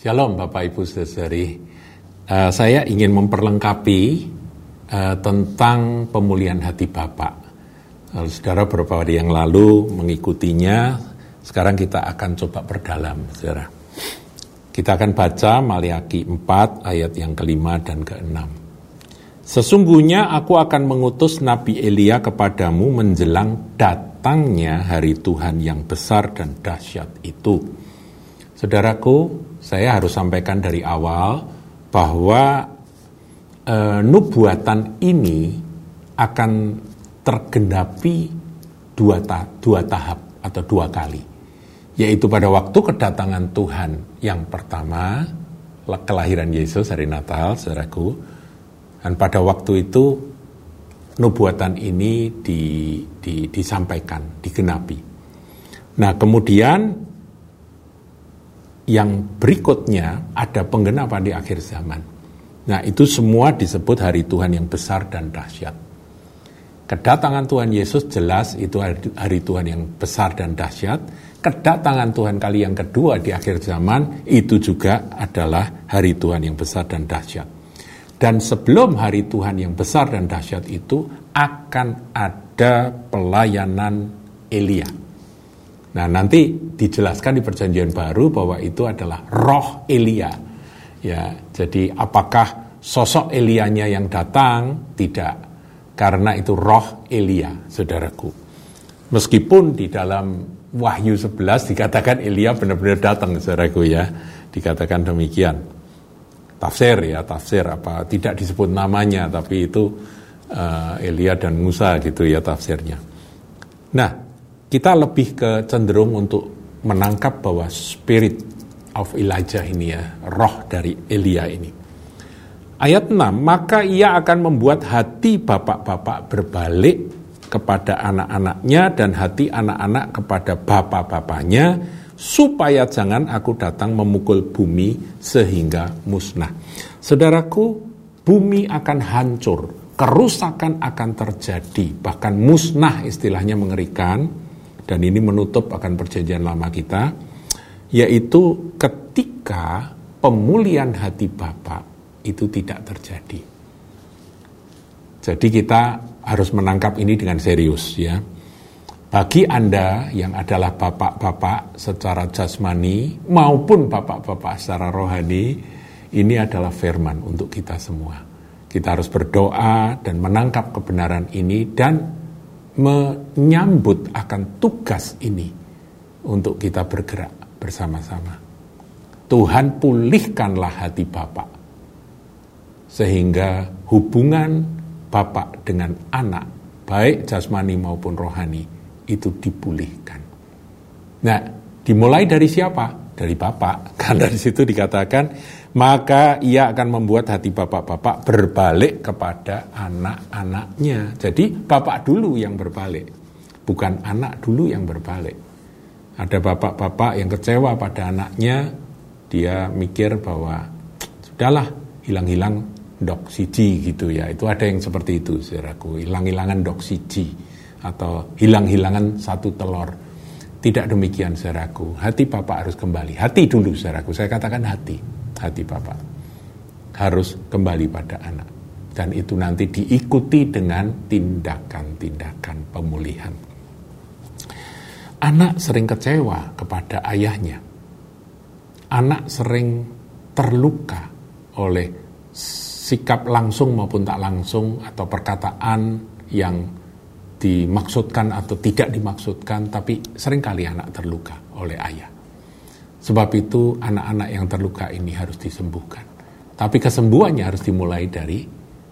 Shalom Bapak Ibu Saudari. Uh, saya ingin memperlengkapi uh, tentang pemulihan hati Bapak. Lalu saudara beberapa hari yang lalu mengikutinya, sekarang kita akan coba perdalam, saudara. Kita akan baca Maliaki 4 ayat yang kelima dan keenam. Sesungguhnya aku akan mengutus Nabi Elia kepadamu menjelang datangnya hari Tuhan yang besar dan dahsyat itu. Saudaraku, saya harus sampaikan dari awal bahwa e, nubuatan ini akan tergenapi dua, ta dua tahap atau dua kali. Yaitu pada waktu kedatangan Tuhan yang pertama, kelahiran Yesus hari Natal, saudaraku, dan pada waktu itu nubuatan ini di, di, disampaikan, digenapi. Nah kemudian yang berikutnya ada penggenapan di akhir zaman. Nah itu semua disebut hari Tuhan yang besar dan dahsyat. Kedatangan Tuhan Yesus jelas itu hari Tuhan yang besar dan dahsyat. Kedatangan Tuhan kali yang kedua di akhir zaman itu juga adalah hari Tuhan yang besar dan dahsyat. Dan sebelum hari Tuhan yang besar dan dahsyat itu akan ada pelayanan Elia. Nah nanti dijelaskan di perjanjian baru bahwa itu adalah roh Elia. Ya, jadi apakah sosok Elianya yang datang? Tidak, karena itu roh Elia, saudaraku. Meskipun di dalam Wahyu 11 dikatakan Elia benar-benar datang, saudaraku ya, dikatakan demikian tafsir ya tafsir apa tidak disebut namanya tapi itu uh, Elia dan Musa gitu ya tafsirnya. Nah kita lebih ke cenderung untuk menangkap bahwa spirit of Elijah ini ya roh dari Elia ini. Ayat 6, maka ia akan membuat hati bapak-bapak berbalik kepada anak-anaknya dan hati anak-anak kepada bapak-bapaknya supaya jangan aku datang memukul bumi sehingga musnah. Saudaraku, bumi akan hancur, kerusakan akan terjadi, bahkan musnah istilahnya mengerikan, dan ini menutup akan perjanjian lama kita, yaitu ketika pemulihan hati Bapak itu tidak terjadi. Jadi kita harus menangkap ini dengan serius ya. Bagi Anda yang adalah bapak-bapak secara jasmani maupun bapak-bapak secara rohani, ini adalah firman untuk kita semua. Kita harus berdoa dan menangkap kebenaran ini dan menyambut akan tugas ini untuk kita bergerak bersama-sama. Tuhan pulihkanlah hati Bapak sehingga hubungan Bapak dengan anak, baik jasmani maupun rohani, itu dipulihkan. Nah, dimulai dari siapa? Dari Bapak. Karena di situ dikatakan, maka ia akan membuat hati bapak-bapak berbalik kepada anak-anaknya. Jadi bapak dulu yang berbalik, bukan anak dulu yang berbalik. Ada bapak-bapak yang kecewa pada anaknya, dia mikir bahwa sudahlah hilang-hilang dok siji gitu ya. Itu ada yang seperti itu, saudaraku, hilang-hilangan dok siji atau hilang-hilangan satu telur. Tidak demikian saudaraku. Hati Bapak harus kembali. Hati dulu saudaraku. Saya katakan hati. Hati Bapak. Harus kembali pada anak. Dan itu nanti diikuti dengan tindakan-tindakan pemulihan. Anak sering kecewa kepada ayahnya. Anak sering terluka oleh sikap langsung maupun tak langsung atau perkataan yang dimaksudkan atau tidak dimaksudkan, tapi sering kali anak terluka oleh ayah. Sebab itu anak-anak yang terluka ini harus disembuhkan. Tapi kesembuhannya harus dimulai dari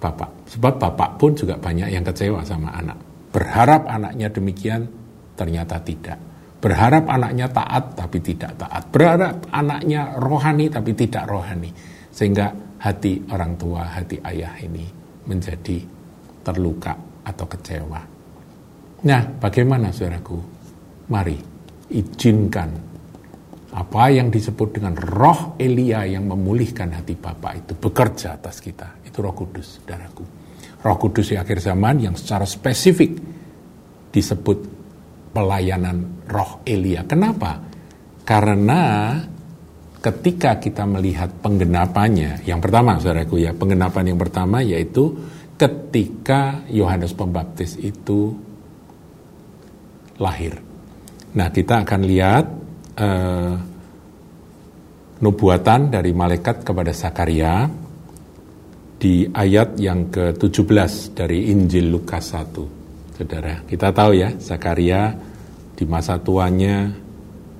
bapak. Sebab bapak pun juga banyak yang kecewa sama anak. Berharap anaknya demikian, ternyata tidak. Berharap anaknya taat, tapi tidak taat. Berharap anaknya rohani, tapi tidak rohani. Sehingga hati orang tua, hati ayah ini menjadi terluka atau kecewa. Nah, bagaimana saudaraku? Mari izinkan apa yang disebut dengan roh Elia yang memulihkan hati Bapak itu bekerja atas kita. Itu roh kudus, saudaraku. Roh kudus di akhir zaman yang secara spesifik disebut pelayanan roh Elia. Kenapa? Karena ketika kita melihat penggenapannya, yang pertama saudaraku ya, penggenapan yang pertama yaitu ketika Yohanes Pembaptis itu lahir. Nah, kita akan lihat uh, nubuatan dari malaikat kepada Sakaria di ayat yang ke-17 dari Injil Lukas 1. Saudara, kita tahu ya, Sakaria di masa tuanya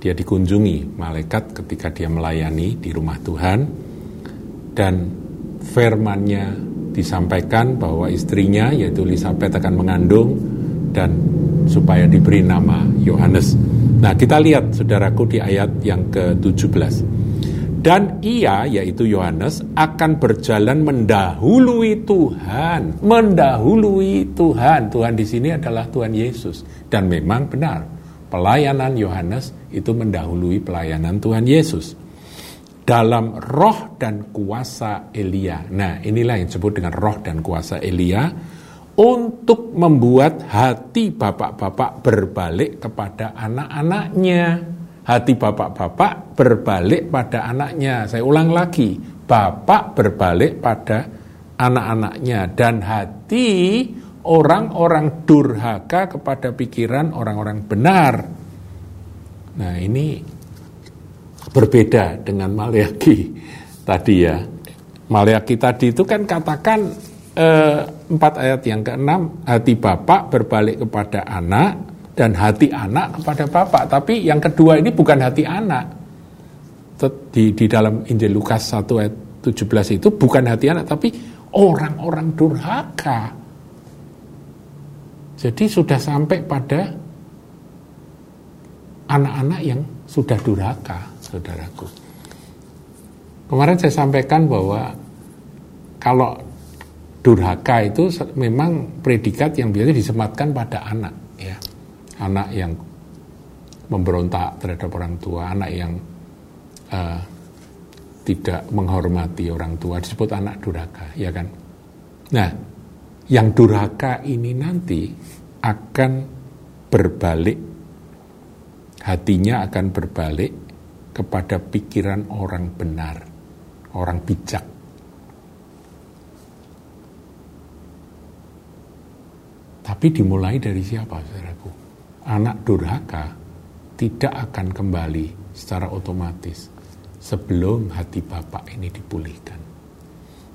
dia dikunjungi malaikat ketika dia melayani di rumah Tuhan dan firmannya disampaikan bahwa istrinya yaitu Elizabeth akan mengandung dan supaya diberi nama Yohanes. Nah, kita lihat saudaraku di ayat yang ke-17. Dan ia, yaitu Yohanes, akan berjalan mendahului Tuhan. Mendahului Tuhan. Tuhan di sini adalah Tuhan Yesus. Dan memang benar, pelayanan Yohanes itu mendahului pelayanan Tuhan Yesus. Dalam roh dan kuasa Elia. Nah, inilah yang disebut dengan roh dan kuasa Elia untuk membuat hati bapak-bapak berbalik kepada anak-anaknya hati bapak-bapak berbalik pada anaknya. Saya ulang lagi, bapak berbalik pada anak-anaknya dan hati orang-orang durhaka kepada pikiran orang-orang benar. Nah, ini berbeda dengan Maliaki tadi ya. Maliaki tadi itu kan katakan eh, empat ayat yang keenam hati bapak berbalik kepada anak dan hati anak kepada bapak. Tapi yang kedua ini bukan hati anak. Di, di dalam Injil Lukas 1 ayat 17 itu bukan hati anak, tapi orang-orang durhaka. Jadi sudah sampai pada anak-anak yang sudah durhaka, saudaraku. Kemarin saya sampaikan bahwa kalau durhaka itu memang predikat yang biasanya disematkan pada anak, ya anak yang memberontak terhadap orang tua, anak yang uh, tidak menghormati orang tua disebut anak durhaka, ya kan? Nah, yang durhaka ini nanti akan berbalik, hatinya akan berbalik kepada pikiran orang benar, orang bijak. Tapi dimulai dari siapa, saudaraku? anak durhaka tidak akan kembali secara otomatis sebelum hati bapak ini dipulihkan.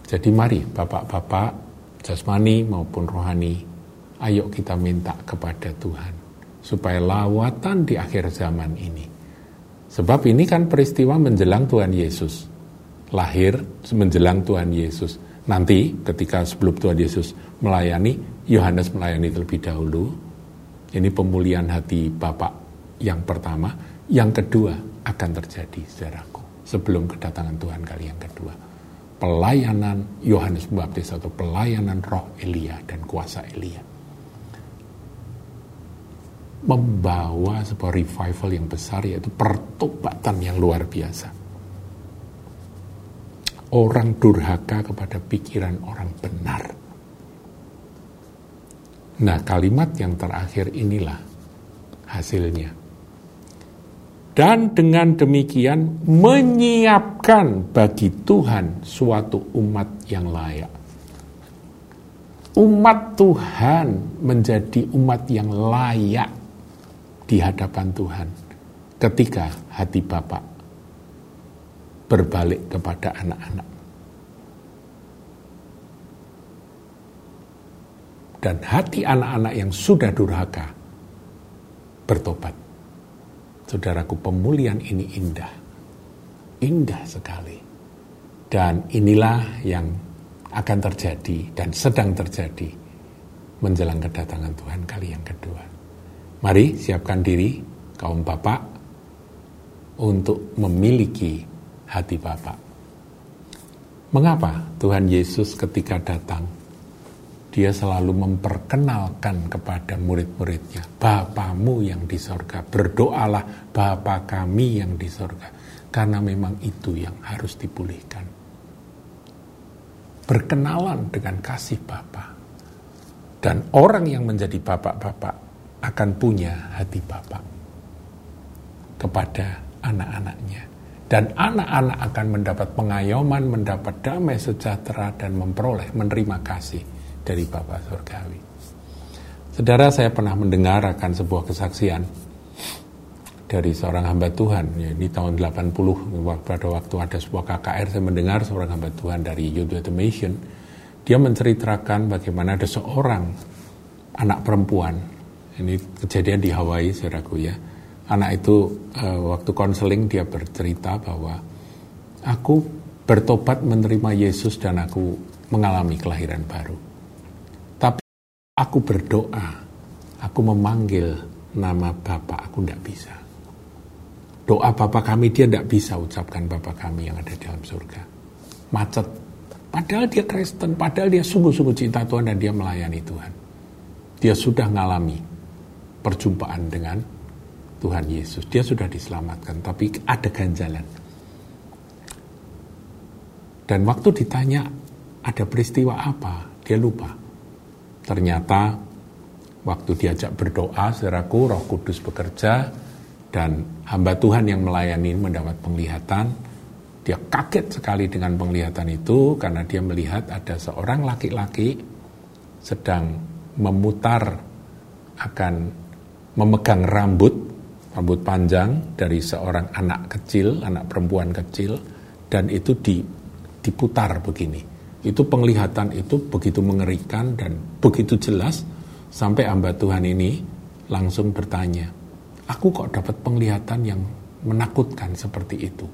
Jadi mari bapak-bapak jasmani maupun rohani, ayo kita minta kepada Tuhan supaya lawatan di akhir zaman ini. Sebab ini kan peristiwa menjelang Tuhan Yesus. Lahir menjelang Tuhan Yesus. Nanti ketika sebelum Tuhan Yesus melayani, Yohanes melayani terlebih dahulu, ini pemulihan hati Bapak yang pertama. Yang kedua akan terjadi, saudaraku. Sebelum kedatangan Tuhan kali yang kedua. Pelayanan Yohanes Pembaptis atau pelayanan roh Elia dan kuasa Elia. Membawa sebuah revival yang besar yaitu pertobatan yang luar biasa. Orang durhaka kepada pikiran orang benar Nah, kalimat yang terakhir inilah hasilnya. Dan dengan demikian menyiapkan bagi Tuhan suatu umat yang layak. Umat Tuhan menjadi umat yang layak di hadapan Tuhan ketika hati Bapak berbalik kepada anak-anak. Dan hati anak-anak yang sudah durhaka bertobat. Saudaraku, pemulihan ini indah. Indah sekali. Dan inilah yang akan terjadi dan sedang terjadi menjelang kedatangan Tuhan kali yang kedua. Mari siapkan diri kaum bapak untuk memiliki hati bapak. Mengapa Tuhan Yesus ketika datang dia selalu memperkenalkan kepada murid-muridnya, Bapamu yang di sorga, berdoalah Bapa kami yang di sorga, karena memang itu yang harus dipulihkan. Berkenalan dengan kasih Bapa. Dan orang yang menjadi bapak-bapak akan punya hati bapak kepada anak-anaknya. Dan anak-anak akan mendapat pengayoman, mendapat damai sejahtera, dan memperoleh menerima kasih dari Bapa Surgawi. Saudara, saya pernah mendengar akan sebuah kesaksian dari seorang hamba Tuhan. Ya, di tahun 80 pada waktu ada sebuah KKR saya mendengar seorang hamba Tuhan dari Youth Automation. Dia menceritakan bagaimana ada seorang anak perempuan. Ini kejadian di Hawaii saudaraku ya. Anak itu uh, waktu konseling dia bercerita bahwa aku bertobat menerima Yesus dan aku mengalami kelahiran baru aku berdoa aku memanggil nama Bapak aku tidak bisa doa Bapa kami dia tidak bisa ucapkan Bapa kami yang ada di dalam surga. Macet. Padahal dia Kristen, padahal dia sungguh-sungguh cinta Tuhan dan dia melayani Tuhan. Dia sudah mengalami perjumpaan dengan Tuhan Yesus. Dia sudah diselamatkan, tapi ada ganjalan. Dan waktu ditanya ada peristiwa apa, dia lupa. Ternyata waktu diajak berdoa, saudaraku, roh kudus bekerja, dan hamba Tuhan yang melayani mendapat penglihatan. Dia kaget sekali dengan penglihatan itu karena dia melihat ada seorang laki-laki sedang memutar akan memegang rambut, rambut panjang dari seorang anak kecil, anak perempuan kecil, dan itu diputar begini. Itu penglihatan itu begitu mengerikan dan begitu jelas sampai hamba Tuhan ini langsung bertanya, aku kok dapat penglihatan yang menakutkan seperti itu.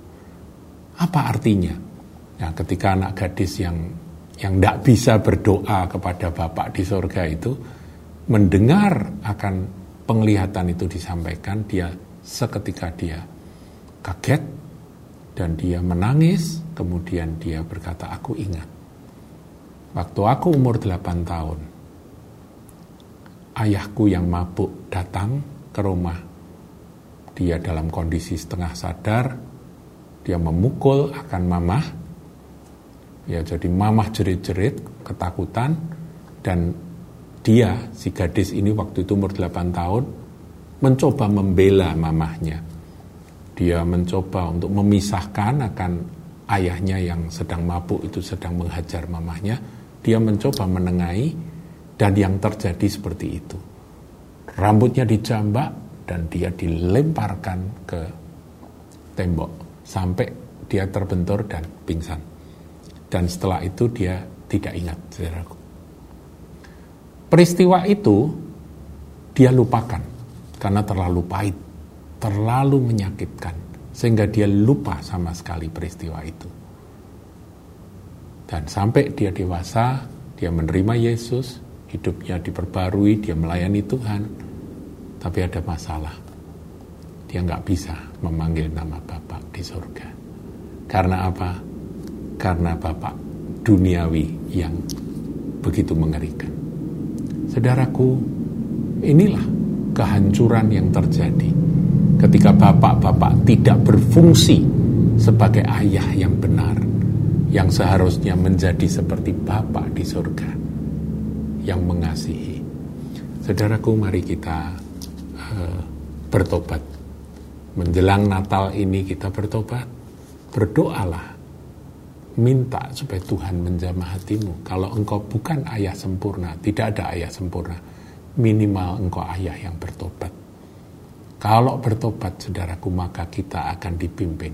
Apa artinya? Ya, ketika anak gadis yang yang tidak bisa berdoa kepada Bapak di surga itu mendengar akan penglihatan itu disampaikan, dia seketika dia kaget dan dia menangis, kemudian dia berkata, aku ingat. Waktu aku umur 8 tahun, ayahku yang mabuk datang ke rumah dia dalam kondisi setengah sadar, dia memukul akan mamah, ya jadi mamah jerit-jerit, ketakutan, dan dia, si gadis ini waktu itu umur 8 tahun, mencoba membela mamahnya. Dia mencoba untuk memisahkan akan ayahnya yang sedang mabuk itu sedang menghajar mamahnya. Dia mencoba menengahi dan yang terjadi seperti itu. Rambutnya dijambak, dan dia dilemparkan ke tembok sampai dia terbentur dan pingsan. Dan setelah itu dia tidak ingat, saudaraku. Peristiwa itu dia lupakan karena terlalu pahit, terlalu menyakitkan, sehingga dia lupa sama sekali peristiwa itu. Dan sampai dia dewasa, dia menerima Yesus, hidupnya diperbarui, dia melayani Tuhan, tapi ada masalah. Dia nggak bisa memanggil nama Bapak di surga. Karena apa? Karena Bapak duniawi yang begitu mengerikan. Saudaraku, inilah kehancuran yang terjadi ketika bapak-bapak tidak berfungsi sebagai ayah yang benar, yang seharusnya menjadi seperti bapak di surga yang mengasihi. Saudaraku, mari kita bertobat. Menjelang Natal ini kita bertobat, berdoalah, minta supaya Tuhan menjamah hatimu. Kalau engkau bukan ayah sempurna, tidak ada ayah sempurna, minimal engkau ayah yang bertobat. Kalau bertobat, saudaraku, maka kita akan dipimpin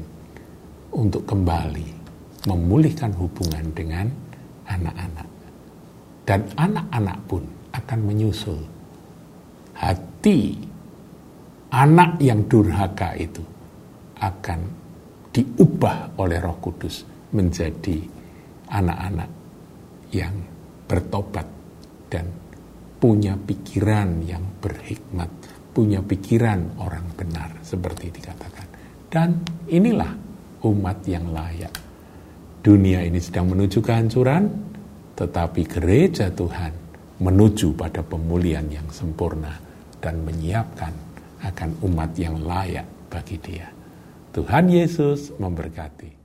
untuk kembali memulihkan hubungan dengan anak-anak. Dan anak-anak pun akan menyusul hati anak yang durhaka itu akan diubah oleh Roh Kudus menjadi anak-anak yang bertobat dan punya pikiran yang berhikmat, punya pikiran orang benar seperti dikatakan. Dan inilah umat yang layak. Dunia ini sedang menuju kehancuran, tetapi gereja Tuhan menuju pada pemulihan yang sempurna dan menyiapkan akan umat yang layak bagi dia. Tuhan Yesus memberkati.